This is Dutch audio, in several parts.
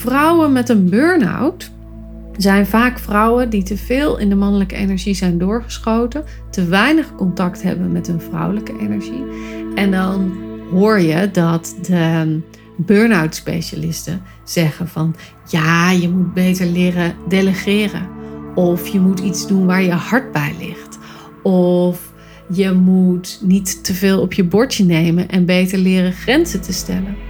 Vrouwen met een burn-out zijn vaak vrouwen die te veel in de mannelijke energie zijn doorgeschoten, te weinig contact hebben met hun vrouwelijke energie. En dan hoor je dat de burn-out specialisten zeggen van ja, je moet beter leren delegeren. Of je moet iets doen waar je hart bij ligt. Of je moet niet te veel op je bordje nemen en beter leren grenzen te stellen.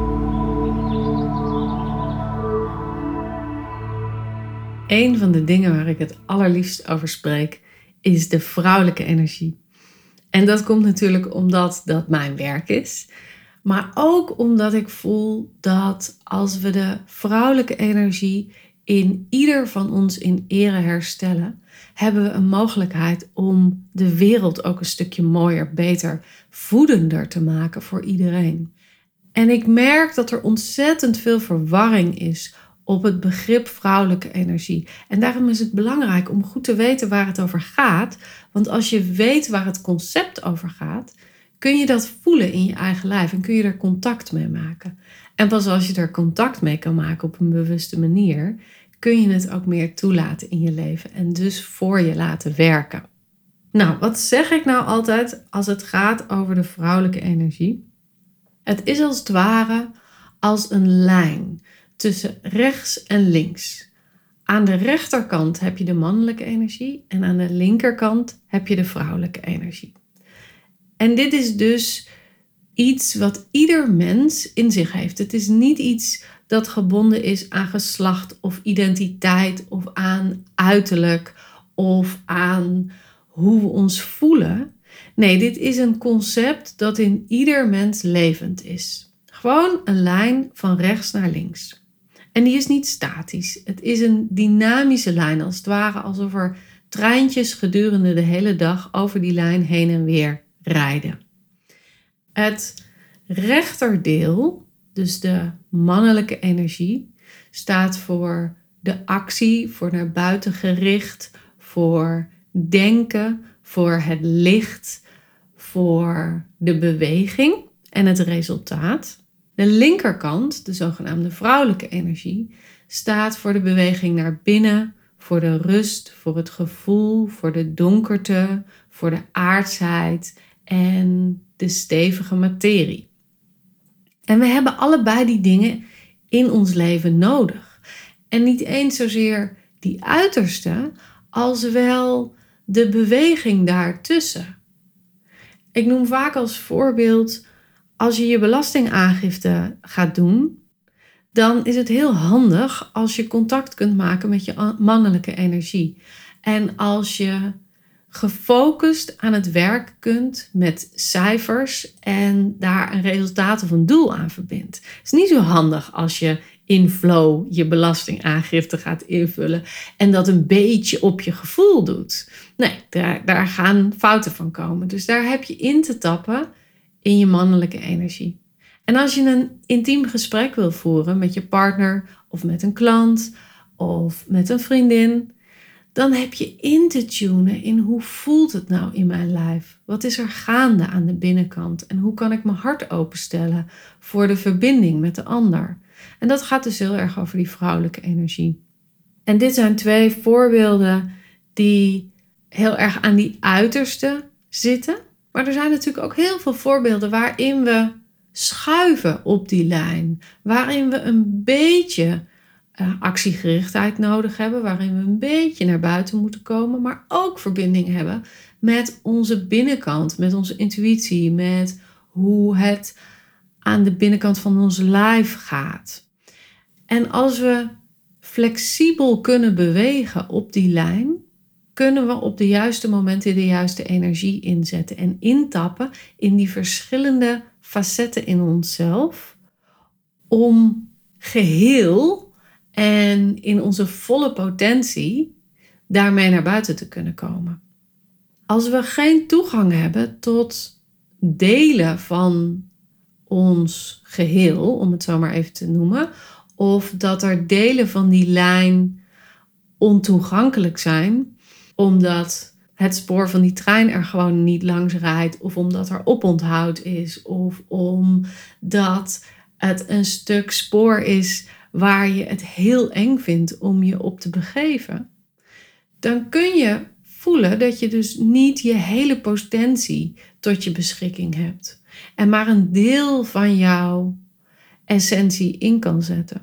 Een van de dingen waar ik het allerliefst over spreek is de vrouwelijke energie. En dat komt natuurlijk omdat dat mijn werk is. Maar ook omdat ik voel dat als we de vrouwelijke energie in ieder van ons in ere herstellen, hebben we een mogelijkheid om de wereld ook een stukje mooier, beter, voedender te maken voor iedereen. En ik merk dat er ontzettend veel verwarring is op het begrip vrouwelijke energie. En daarom is het belangrijk om goed te weten waar het over gaat. Want als je weet waar het concept over gaat, kun je dat voelen in je eigen lijf en kun je er contact mee maken. En pas als je er contact mee kan maken op een bewuste manier, kun je het ook meer toelaten in je leven en dus voor je laten werken. Nou, wat zeg ik nou altijd als het gaat over de vrouwelijke energie? Het is als het ware als een lijn tussen rechts en links. Aan de rechterkant heb je de mannelijke energie en aan de linkerkant heb je de vrouwelijke energie. En dit is dus iets wat ieder mens in zich heeft. Het is niet iets dat gebonden is aan geslacht of identiteit of aan uiterlijk of aan hoe we ons voelen. Nee, dit is een concept dat in ieder mens levend is. Gewoon een lijn van rechts naar links. En die is niet statisch. Het is een dynamische lijn, als het ware alsof er treintjes gedurende de hele dag over die lijn heen en weer rijden. Het rechterdeel, dus de mannelijke energie, staat voor de actie, voor naar buiten gericht, voor denken, voor het licht, voor de beweging en het resultaat. De linkerkant, de zogenaamde vrouwelijke energie, staat voor de beweging naar binnen, voor de rust, voor het gevoel, voor de donkerte, voor de aardsheid en de stevige materie. En we hebben allebei die dingen in ons leven nodig. En niet eens zozeer die uiterste, als wel de beweging daartussen. Ik noem vaak als voorbeeld als je je belastingaangifte gaat doen, dan is het heel handig als je contact kunt maken met je mannelijke energie. En als je gefocust aan het werk kunt met cijfers en daar een resultaat of een doel aan verbindt. Het is niet zo handig als je in flow je belastingaangifte gaat invullen en dat een beetje op je gevoel doet. Nee, daar, daar gaan fouten van komen. Dus daar heb je in te tappen in je mannelijke energie. En als je een intiem gesprek wil voeren met je partner of met een klant of met een vriendin, dan heb je in te tunen in hoe voelt het nou in mijn lijf? Wat is er gaande aan de binnenkant? En hoe kan ik mijn hart openstellen voor de verbinding met de ander? En dat gaat dus heel erg over die vrouwelijke energie. En dit zijn twee voorbeelden die heel erg aan die uiterste zitten. Maar er zijn natuurlijk ook heel veel voorbeelden waarin we schuiven op die lijn. Waarin we een beetje uh, actiegerichtheid nodig hebben. Waarin we een beetje naar buiten moeten komen. Maar ook verbinding hebben met onze binnenkant. Met onze intuïtie. Met hoe het aan de binnenkant van ons lijf gaat. En als we flexibel kunnen bewegen op die lijn, kunnen we op de juiste momenten de juiste energie inzetten en intappen in die verschillende facetten in onszelf om geheel en in onze volle potentie daarmee naar buiten te kunnen komen. Als we geen toegang hebben tot delen van ons geheel, om het zo maar even te noemen, of dat er delen van die lijn ontoegankelijk zijn, omdat het spoor van die trein er gewoon niet langs rijdt, of omdat er oponthoud is, of omdat het een stuk spoor is waar je het heel eng vindt om je op te begeven, dan kun je voelen dat je dus niet je hele potentie tot je beschikking hebt en maar een deel van jouw essentie in kan zetten.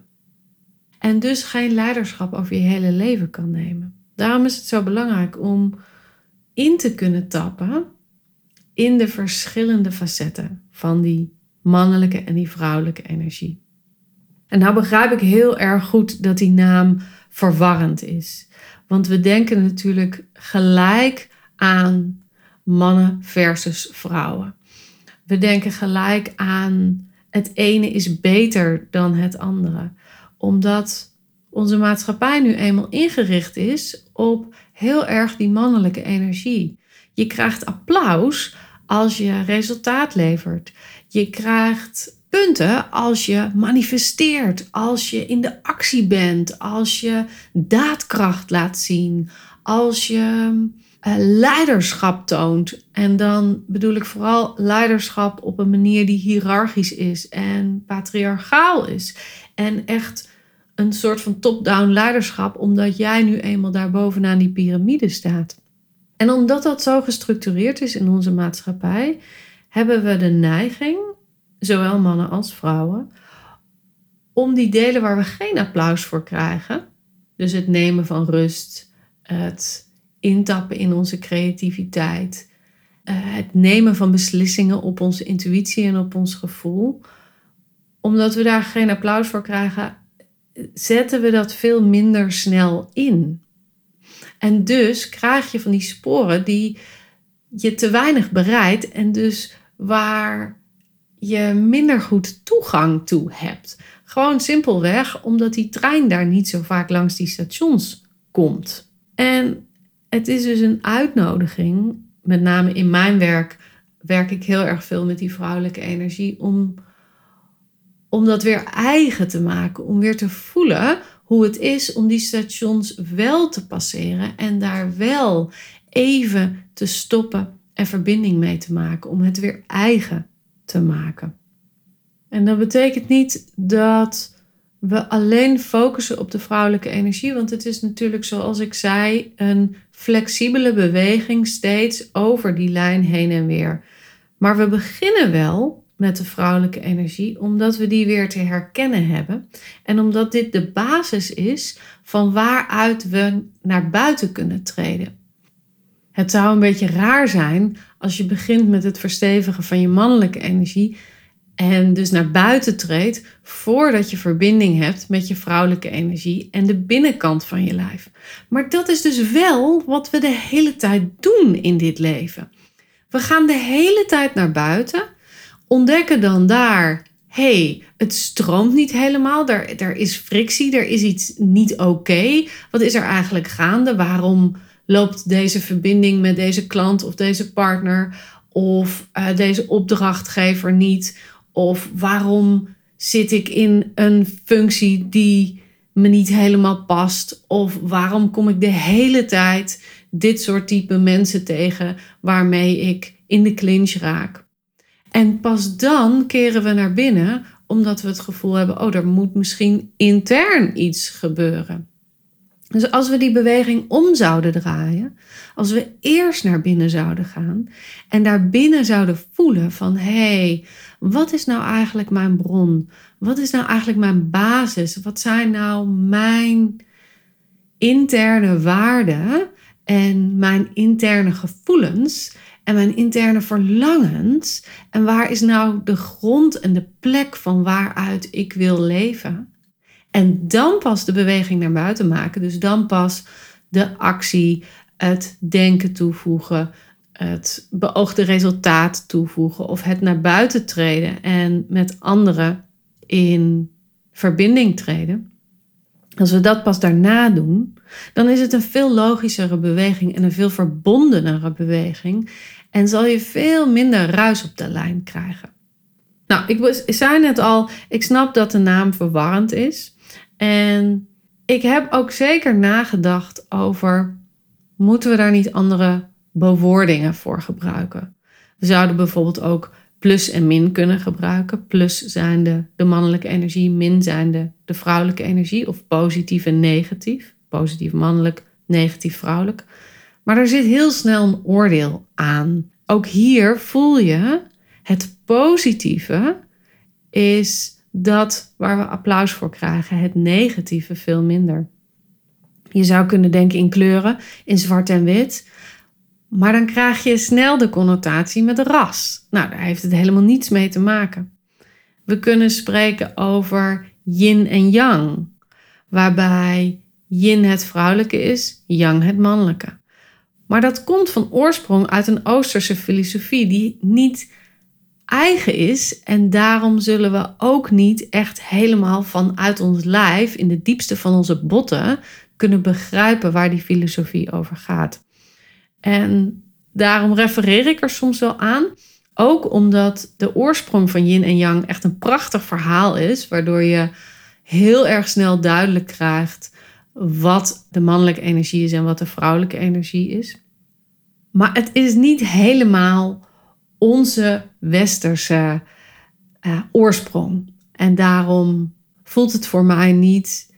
En dus geen leiderschap over je hele leven kan nemen. Daarom is het zo belangrijk om in te kunnen tappen in de verschillende facetten van die mannelijke en die vrouwelijke energie. En nou begrijp ik heel erg goed dat die naam verwarrend is. Want we denken natuurlijk gelijk aan mannen versus vrouwen. We denken gelijk aan het ene is beter dan het andere. Omdat onze maatschappij nu eenmaal ingericht is op heel erg die mannelijke energie. Je krijgt applaus als je resultaat levert. Je krijgt punten als je manifesteert, als je in de actie bent, als je daadkracht laat zien, als je uh, leiderschap toont. En dan bedoel ik vooral leiderschap op een manier die hiërarchisch is en patriarchaal is. En echt een soort van top-down leiderschap, omdat jij nu eenmaal daar bovenaan die piramide staat. En omdat dat zo gestructureerd is in onze maatschappij, hebben we de neiging, zowel mannen als vrouwen, om die delen waar we geen applaus voor krijgen, dus het nemen van rust, het intappen in onze creativiteit, eh, het nemen van beslissingen op onze intuïtie en op ons gevoel, omdat we daar geen applaus voor krijgen, zetten we dat veel minder snel in. En dus krijg je van die sporen die je te weinig bereidt en dus waar je minder goed toegang toe hebt. Gewoon simpelweg omdat die trein daar niet zo vaak langs die stations komt. En het is dus een uitnodiging, met name in mijn werk werk ik heel erg veel met die vrouwelijke energie, om, om dat weer eigen te maken, om weer te voelen hoe het is om die stations wel te passeren en daar wel even te stoppen en verbinding mee te maken, om het weer eigen te maken. En dat betekent niet dat we alleen focussen op de vrouwelijke energie, want het is natuurlijk, zoals ik zei, een flexibele beweging steeds over die lijn heen en weer. Maar we beginnen wel met de vrouwelijke energie, omdat we die weer te herkennen hebben. En omdat dit de basis is van waaruit we naar buiten kunnen treden. Het zou een beetje raar zijn als je begint met het verstevigen van je mannelijke energie en dus naar buiten treedt voordat je verbinding hebt met je vrouwelijke energie en de binnenkant van je lijf. Maar dat is dus wel wat we de hele tijd doen in dit leven. We gaan de hele tijd naar buiten, ontdekken dan daar, hey, het stroomt niet helemaal, er, er is frictie, er is iets niet oké. Wat is er eigenlijk gaande? Waarom loopt deze verbinding met deze klant of deze partner of uh, deze opdrachtgever niet? Of waarom zit ik in een functie die me niet helemaal past? Of waarom kom ik de hele tijd dit soort type mensen tegen waarmee ik in de clinch raak? En pas dan keren we naar binnen omdat we het gevoel hebben, oh, er moet misschien intern iets gebeuren. Dus als we die beweging om zouden draaien, als we eerst naar binnen zouden gaan en daar binnen zouden voelen van hé, hey, wat is nou eigenlijk mijn bron? Wat is nou eigenlijk mijn basis? Wat zijn nou mijn interne waarden en mijn interne gevoelens en mijn interne verlangens? En waar is nou de grond en de plek van waaruit ik wil leven? En dan pas de beweging naar buiten maken. Dus dan pas de actie, het denken toevoegen, het beoogde resultaat toevoegen of het naar buiten treden en met anderen in verbinding treden. Als we dat pas daarna doen, dan is het een veel logischere beweging en een veel verbondenere beweging. En zal je veel minder ruis op de lijn krijgen. Nou, ik zei net al, ik snap dat de naam verwarrend is. En ik heb ook zeker nagedacht over, moeten we daar niet andere bewoordingen voor gebruiken? We zouden bijvoorbeeld ook plus en min kunnen gebruiken. Plus zijnde de mannelijke energie, min zijnde de vrouwelijke energie, of positief en negatief. Positief mannelijk, negatief vrouwelijk. Maar er zit heel snel een oordeel aan. Ook hier voel je het positieve is dat waar we applaus voor krijgen, het negatieve veel minder. Je zou kunnen denken in kleuren, in zwart en wit. Maar dan krijg je snel de connotatie met ras. Nou, daar heeft het helemaal niets mee te maken. We kunnen spreken over yin en yang, waarbij yin het vrouwelijke is, yang het mannelijke. Maar dat komt van oorsprong uit een Oosterse filosofie die niet eigen is en daarom zullen we ook niet echt helemaal vanuit ons lijf, in de diepste van onze botten, kunnen begrijpen waar die filosofie over gaat. En daarom refereer ik er soms wel aan. Ook omdat de oorsprong van yin en yang echt een prachtig verhaal is, waardoor je heel erg snel duidelijk krijgt wat de mannelijke energie is en wat de vrouwelijke energie is. Maar het is niet helemaal onze westerse uh, oorsprong. En daarom voelt het voor mij niet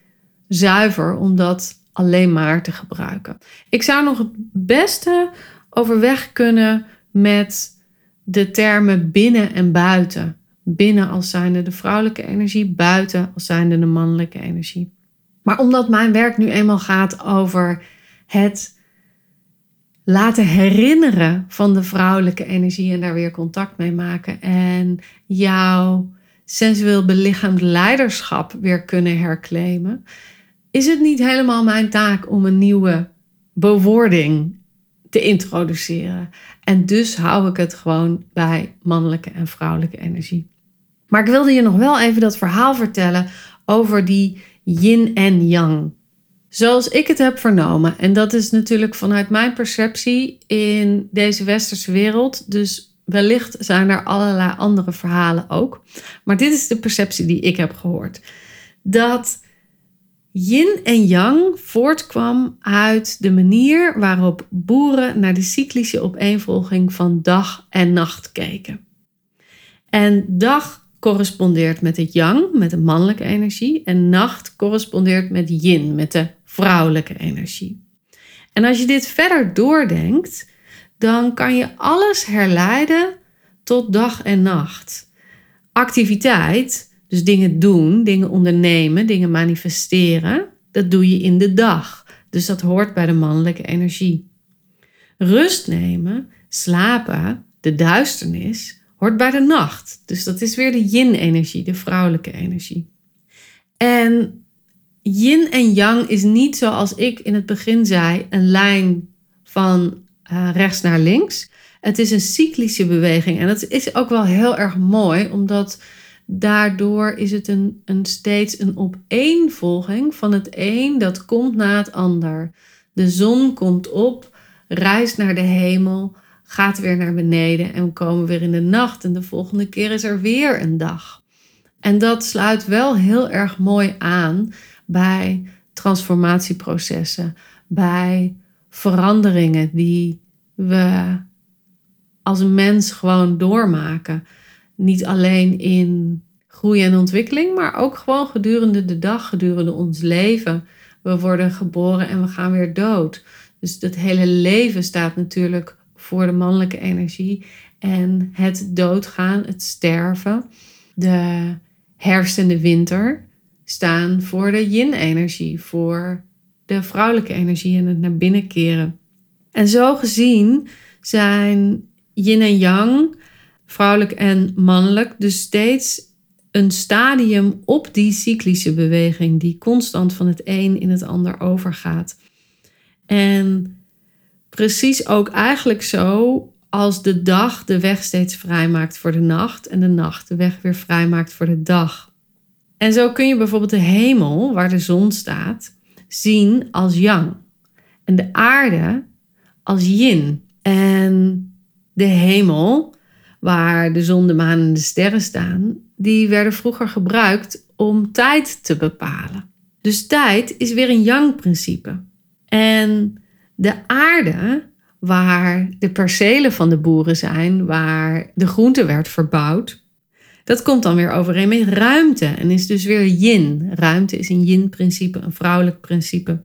zuiver om dat alleen maar te gebruiken. Ik zou nog het beste overweg kunnen met de termen binnen en buiten. Binnen als zijnde de vrouwelijke energie, buiten als zijnde de mannelijke energie. Maar omdat mijn werk nu eenmaal gaat over het laten herinneren van de vrouwelijke energie en daar weer contact mee maken en jouw sensueel belichaamd leiderschap weer kunnen herclaimen, is het niet helemaal mijn taak om een nieuwe bewoording te introduceren. En dus hou ik het gewoon bij mannelijke en vrouwelijke energie. Maar ik wilde je nog wel even dat verhaal vertellen over die yin en yang. Zoals ik het heb vernomen, en dat is natuurlijk vanuit mijn perceptie in deze westerse wereld, dus wellicht zijn er allerlei andere verhalen ook. Maar dit is de perceptie die ik heb gehoord. Dat yin en yang voortkwam uit de manier waarop boeren naar de cyclische opeenvolging van dag en nacht keken. En dag correspondeert met het yang, met de mannelijke energie, en nacht correspondeert met yin, met de vrouwelijke energie. En als je dit verder doordenkt, dan kan je alles herleiden tot dag en nacht. Activiteit, dus dingen doen, dingen ondernemen, dingen manifesteren, dat doe je in de dag. Dus dat hoort bij de mannelijke energie. Rust nemen, slapen, de duisternis, hoort bij de nacht. Dus dat is weer de yin-energie, de vrouwelijke energie. En yin en yang is niet zoals ik in het begin zei, een lijn van uh, rechts naar links. Het is een cyclische beweging en dat is ook wel heel erg mooi, omdat daardoor is het een, een steeds een opeenvolging van het een dat komt na het ander. De zon komt op, reist naar de hemel, gaat weer naar beneden en we komen weer in de nacht en de volgende keer is er weer een dag. En dat sluit wel heel erg mooi aan bij transformatieprocessen, bij veranderingen die we als mens gewoon doormaken. Niet alleen in groei en ontwikkeling, maar ook gewoon gedurende de dag, gedurende ons leven. We worden geboren en we gaan weer dood. Dus het hele leven staat natuurlijk voor de mannelijke energie. En het doodgaan, het sterven, de herfst en de winter staan voor de yin-energie, voor de vrouwelijke energie en het naar binnen keren. En zo gezien zijn yin en yang, vrouwelijk en mannelijk, dus steeds een stadium op die cyclische beweging die constant van het een in het ander overgaat. En precies ook eigenlijk zo als de dag de weg steeds vrijmaakt voor de nacht en de nacht de weg weer vrijmaakt voor de dag. En zo kun je bijvoorbeeld de hemel, waar de zon staat, zien als yang. En de aarde als yin. En de hemel, waar de zon, de maan en de sterren staan, die werden vroeger gebruikt om tijd te bepalen. Dus tijd is weer een yang-principe. En de aarde, waar de percelen van de boeren zijn, waar de groente werd verbouwd, dat komt dan weer overeen met ruimte en is dus weer yin. Ruimte is een yin-principe, een vrouwelijk principe.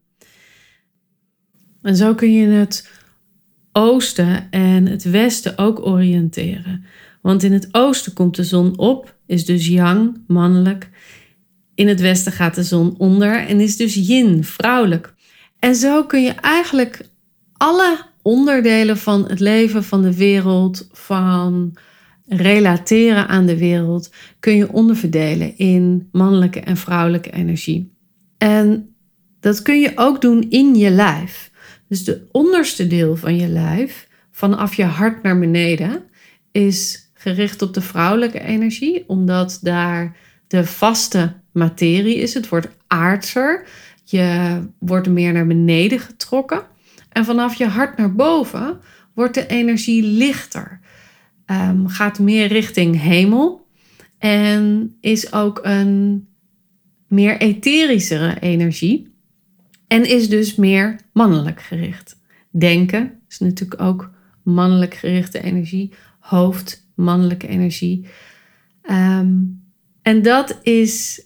En zo kun je het oosten en het westen ook oriënteren. Want in het oosten komt de zon op, is dus yang, mannelijk. In het westen gaat de zon onder en is dus yin, vrouwelijk. En zo kun je eigenlijk alle onderdelen van het leven, van de wereld, van relateren aan de wereld, kun je onderverdelen in mannelijke en vrouwelijke energie. En dat kun je ook doen in je lijf. Dus de onderste deel van je lijf, vanaf je hart naar beneden, is gericht op de vrouwelijke energie, omdat daar de vaste materie is. Het wordt aardser. Je wordt meer naar beneden getrokken. En vanaf je hart naar boven wordt de energie lichter. Um, gaat meer richting hemel. En is ook een meer etherischere energie. En is dus meer mannelijk gericht. Denken is natuurlijk ook mannelijk gerichte energie. Hoofd, mannelijke energie. Ehm, en dat is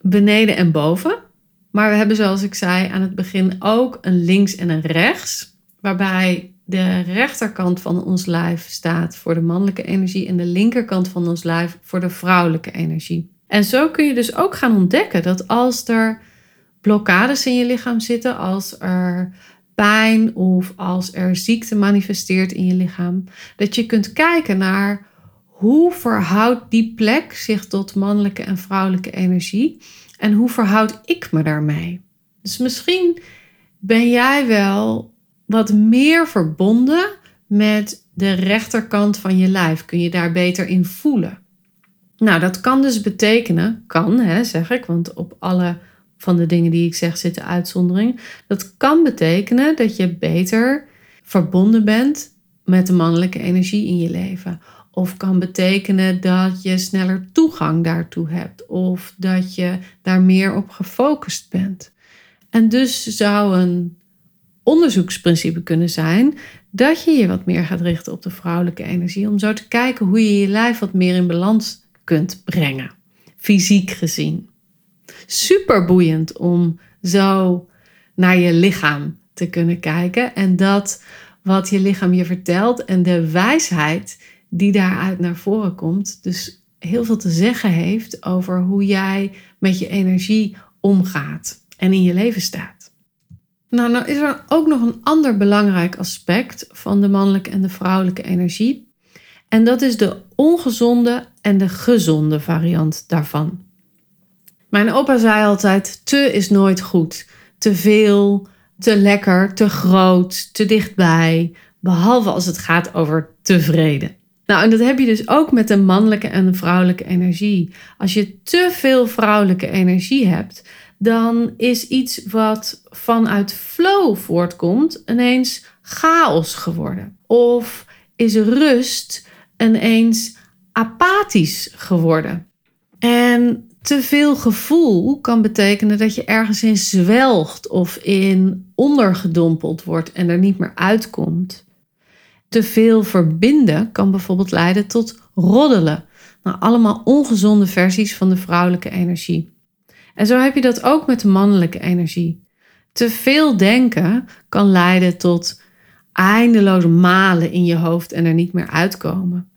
beneden en boven. Maar we hebben, zoals ik zei aan het begin, ook een links en een rechts. Waarbij de rechterkant van ons lijf staat voor de mannelijke energie en de linkerkant van ons lijf voor de vrouwelijke energie. En zo kun je dus ook gaan ontdekken dat als er blokkades in je lichaam zitten, als er pijn of als er ziekte manifesteert in je lichaam, dat je kunt kijken naar hoe verhoudt die plek zich tot mannelijke en vrouwelijke energie en hoe verhoud ik me daarmee. Dus misschien ben jij wel wat meer verbonden met de rechterkant van je lijf. Kun je daar beter in voelen. Nou, dat kan dus betekenen, kan hè, zeg ik, want op alle van de dingen die ik zeg zitten uitzondering. Dat kan betekenen dat je beter verbonden bent met de mannelijke energie in je leven. Of kan betekenen dat je sneller toegang daartoe hebt. Of dat je daar meer op gefocust bent. En dus zou een onderzoeksprincipe kunnen zijn dat je je wat meer gaat richten op de vrouwelijke energie. Om zo te kijken hoe je je lijf wat meer in balans kunt brengen. Fysiek gezien. Super boeiend om zo naar je lichaam te kunnen kijken. En dat wat je lichaam je vertelt en de wijsheid die daaruit naar voren komt. Dus heel veel te zeggen heeft over hoe jij met je energie omgaat en in je leven staat. Nou, nou is er ook nog een ander belangrijk aspect van de mannelijke en de vrouwelijke energie. En dat is de ongezonde en de gezonde variant daarvan. Mijn opa zei altijd: te is nooit goed. Te veel, te lekker, te groot, te dichtbij. Behalve als het gaat over tevreden. Nou, en dat heb je dus ook met de mannelijke en de vrouwelijke energie. Als je te veel vrouwelijke energie hebt, dan is iets wat vanuit flow voortkomt ineens chaos geworden. Of is rust ineens apathisch geworden. En te veel gevoel kan betekenen dat je ergens in zwelgt of in ondergedompeld wordt en er niet meer uitkomt. Te veel verbinden kan bijvoorbeeld leiden tot roddelen. Nou, allemaal ongezonde versies van de vrouwelijke energie. En zo heb je dat ook met de mannelijke energie. Te veel denken kan leiden tot eindeloos malen in je hoofd en er niet meer uitkomen.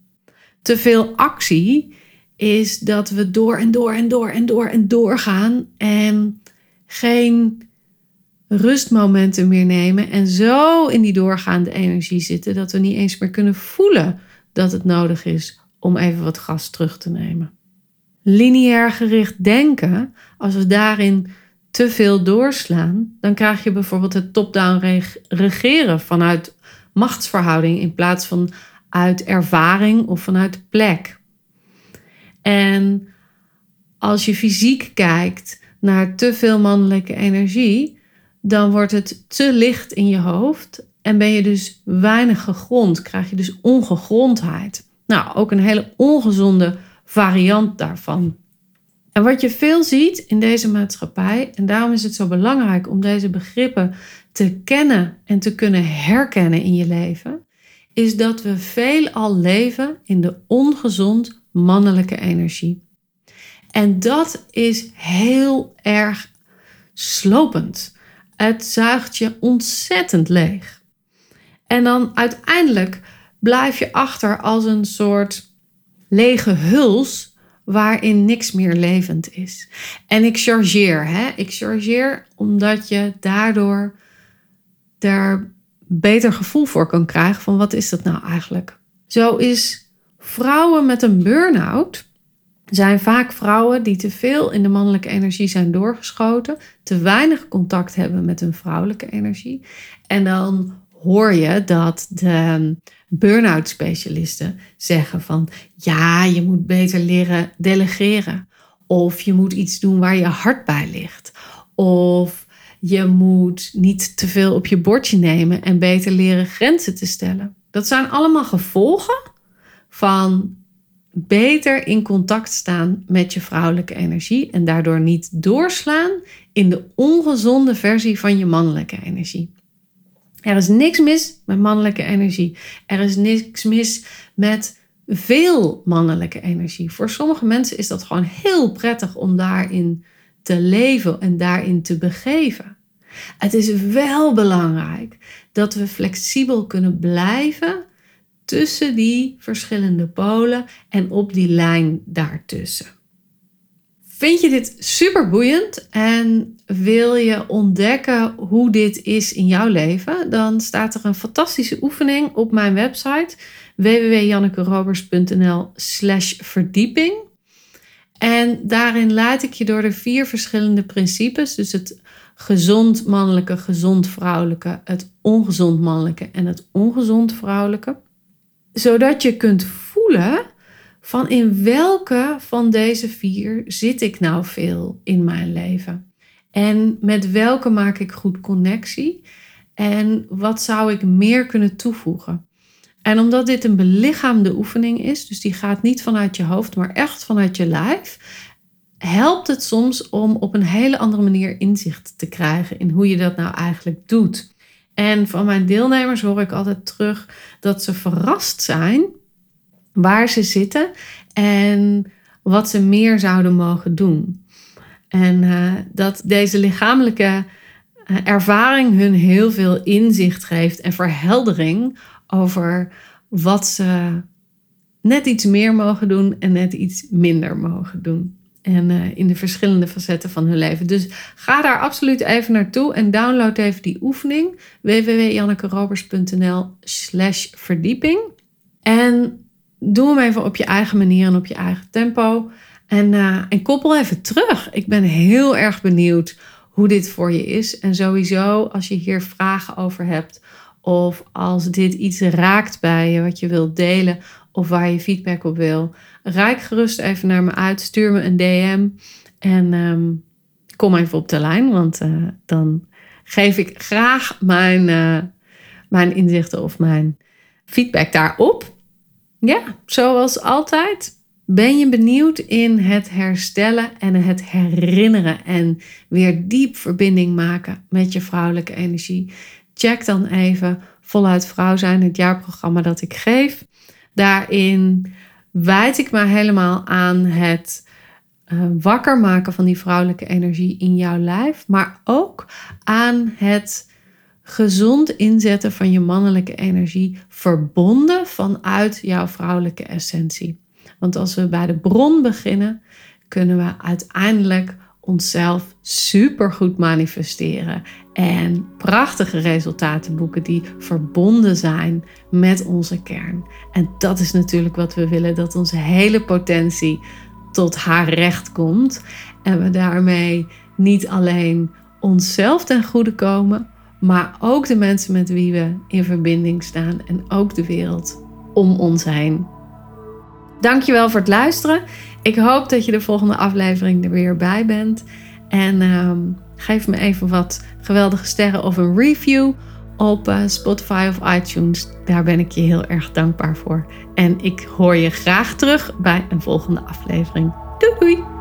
Te veel actie is dat we door en door en door en door en door gaan en geen rustmomenten meer nemen en zo in die doorgaande energie zitten dat we niet eens meer kunnen voelen dat het nodig is om even wat gas terug te nemen lineair gericht denken, als we daarin te veel doorslaan, dan krijg je bijvoorbeeld het top-down regeren vanuit machtsverhouding in plaats van uit ervaring of vanuit plek. En als je fysiek kijkt naar te veel mannelijke energie, dan wordt het te licht in je hoofd en ben je dus weinig gegrond, krijg je dus ongegrondheid. Nou, ook een hele ongezonde variant daarvan. En wat je veel ziet in deze maatschappij, en daarom is het zo belangrijk om deze begrippen te kennen en te kunnen herkennen in je leven, is dat we veelal leven in de ongezond mannelijke energie. En dat is heel erg slopend. Het zuigt je ontzettend leeg. En dan uiteindelijk blijf je achter als een soort lege huls waarin niks meer levend is. En ik chargeer, hè? Ik chargeer omdat je daardoor er beter gevoel voor kan krijgen van wat is dat nou eigenlijk. Zo is vrouwen met een burn-out zijn vaak vrouwen die te veel in de mannelijke energie zijn doorgeschoten, te weinig contact hebben met hun vrouwelijke energie. En dan hoor je dat de burn-out specialisten zeggen van ja, je moet beter leren delegeren. Of je moet iets doen waar je hart bij ligt. Of je moet niet te veel op je bordje nemen en beter leren grenzen te stellen. Dat zijn allemaal gevolgen van beter in contact staan met je vrouwelijke energie en daardoor niet doorslaan in de ongezonde versie van je mannelijke energie. Er is niks mis met mannelijke energie. Er is niks mis met veel mannelijke energie. Voor sommige mensen is dat gewoon heel prettig om daarin te leven en daarin te begeven. Het is wel belangrijk dat we flexibel kunnen blijven tussen die verschillende polen en op die lijn daartussen. Vind je dit super boeiend en wil je ontdekken hoe dit is in jouw leven? Dan staat er een fantastische oefening op mijn website www.jannekerobers.nl/slash verdieping. En daarin laat ik je door de vier verschillende principes, dus het gezond mannelijke, gezond vrouwelijke, het ongezond mannelijke en het ongezond vrouwelijke, zodat je kunt voelen van in welke van deze vier zit ik nou veel in mijn leven? En met welke maak ik goed connectie? En wat zou ik meer kunnen toevoegen? En omdat dit een belichaamde oefening is, dus die gaat niet vanuit je hoofd, maar echt vanuit je lijf, helpt het soms om op een hele andere manier inzicht te krijgen in hoe je dat nou eigenlijk doet. En van mijn deelnemers hoor ik altijd terug dat ze verrast zijn waar ze zitten en wat ze meer zouden mogen doen. En uh, dat deze lichamelijke uh, ervaring hun heel veel inzicht geeft en verheldering over wat ze net iets meer mogen doen en net iets minder mogen doen. En uh, in de verschillende facetten van hun leven. Dus ga daar absoluut even naartoe en download even die oefening. www.jannekerobers.nl slash verdieping. En doe hem even op je eigen manier en op je eigen tempo. En, uh, en koppel even terug. Ik ben heel erg benieuwd hoe dit voor je is. En sowieso, als je hier vragen over hebt, of als dit iets raakt bij je, wat je wilt delen, of waar je feedback op wil, reik gerust even naar me uit. Stuur me een DM en um, kom even op de lijn, want uh, dan geef ik graag mijn, uh, mijn inzichten of mijn feedback daarop. Ja, zoals altijd ben je benieuwd in het herstellen en het herinneren en weer diep verbinding maken met je vrouwelijke energie. Check dan even voluit vrouw zijn, het jaarprogramma dat ik geef. Daarin wijd ik me helemaal aan het uh, wakker maken van die vrouwelijke energie in jouw lijf, maar ook aan het gezond inzetten van je mannelijke energie, verbonden vanuit jouw vrouwelijke essentie. Want als we bij de bron beginnen, kunnen we uiteindelijk onszelf supergoed manifesteren en prachtige resultaten boeken die verbonden zijn met onze kern. En dat is natuurlijk wat we willen, dat onze hele potentie tot haar recht komt en we daarmee niet alleen onszelf ten goede komen, maar ook de mensen met wie we in verbinding staan en ook de wereld om ons heen. Dankjewel voor het luisteren. Ik hoop dat je de volgende aflevering er weer bij bent. En ehm, geef me even wat geweldige sterren of een review op uh, Spotify of iTunes. Daar ben ik je heel erg dankbaar voor. En ik hoor je graag terug bij een volgende aflevering. Doei doei!